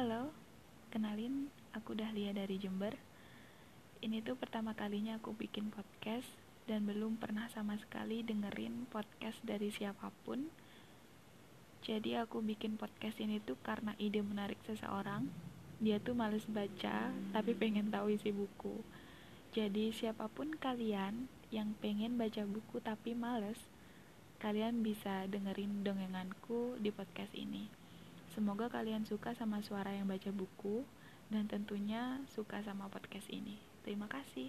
Halo, kenalin aku Dahlia dari Jember. Ini tuh pertama kalinya aku bikin podcast dan belum pernah sama sekali dengerin podcast dari siapa pun. Jadi aku bikin podcast ini tuh karena ide menarik seseorang. Dia tuh males baca tapi pengen tahu isi buku. Jadi siapa pun kalian yang pengen baca buku tapi males, kalian bisa dengerin dongenganku di podcast ini. Semoga kalian suka sama suara yang baca buku dan tentunya suka sama podcast ini. Terima kasih.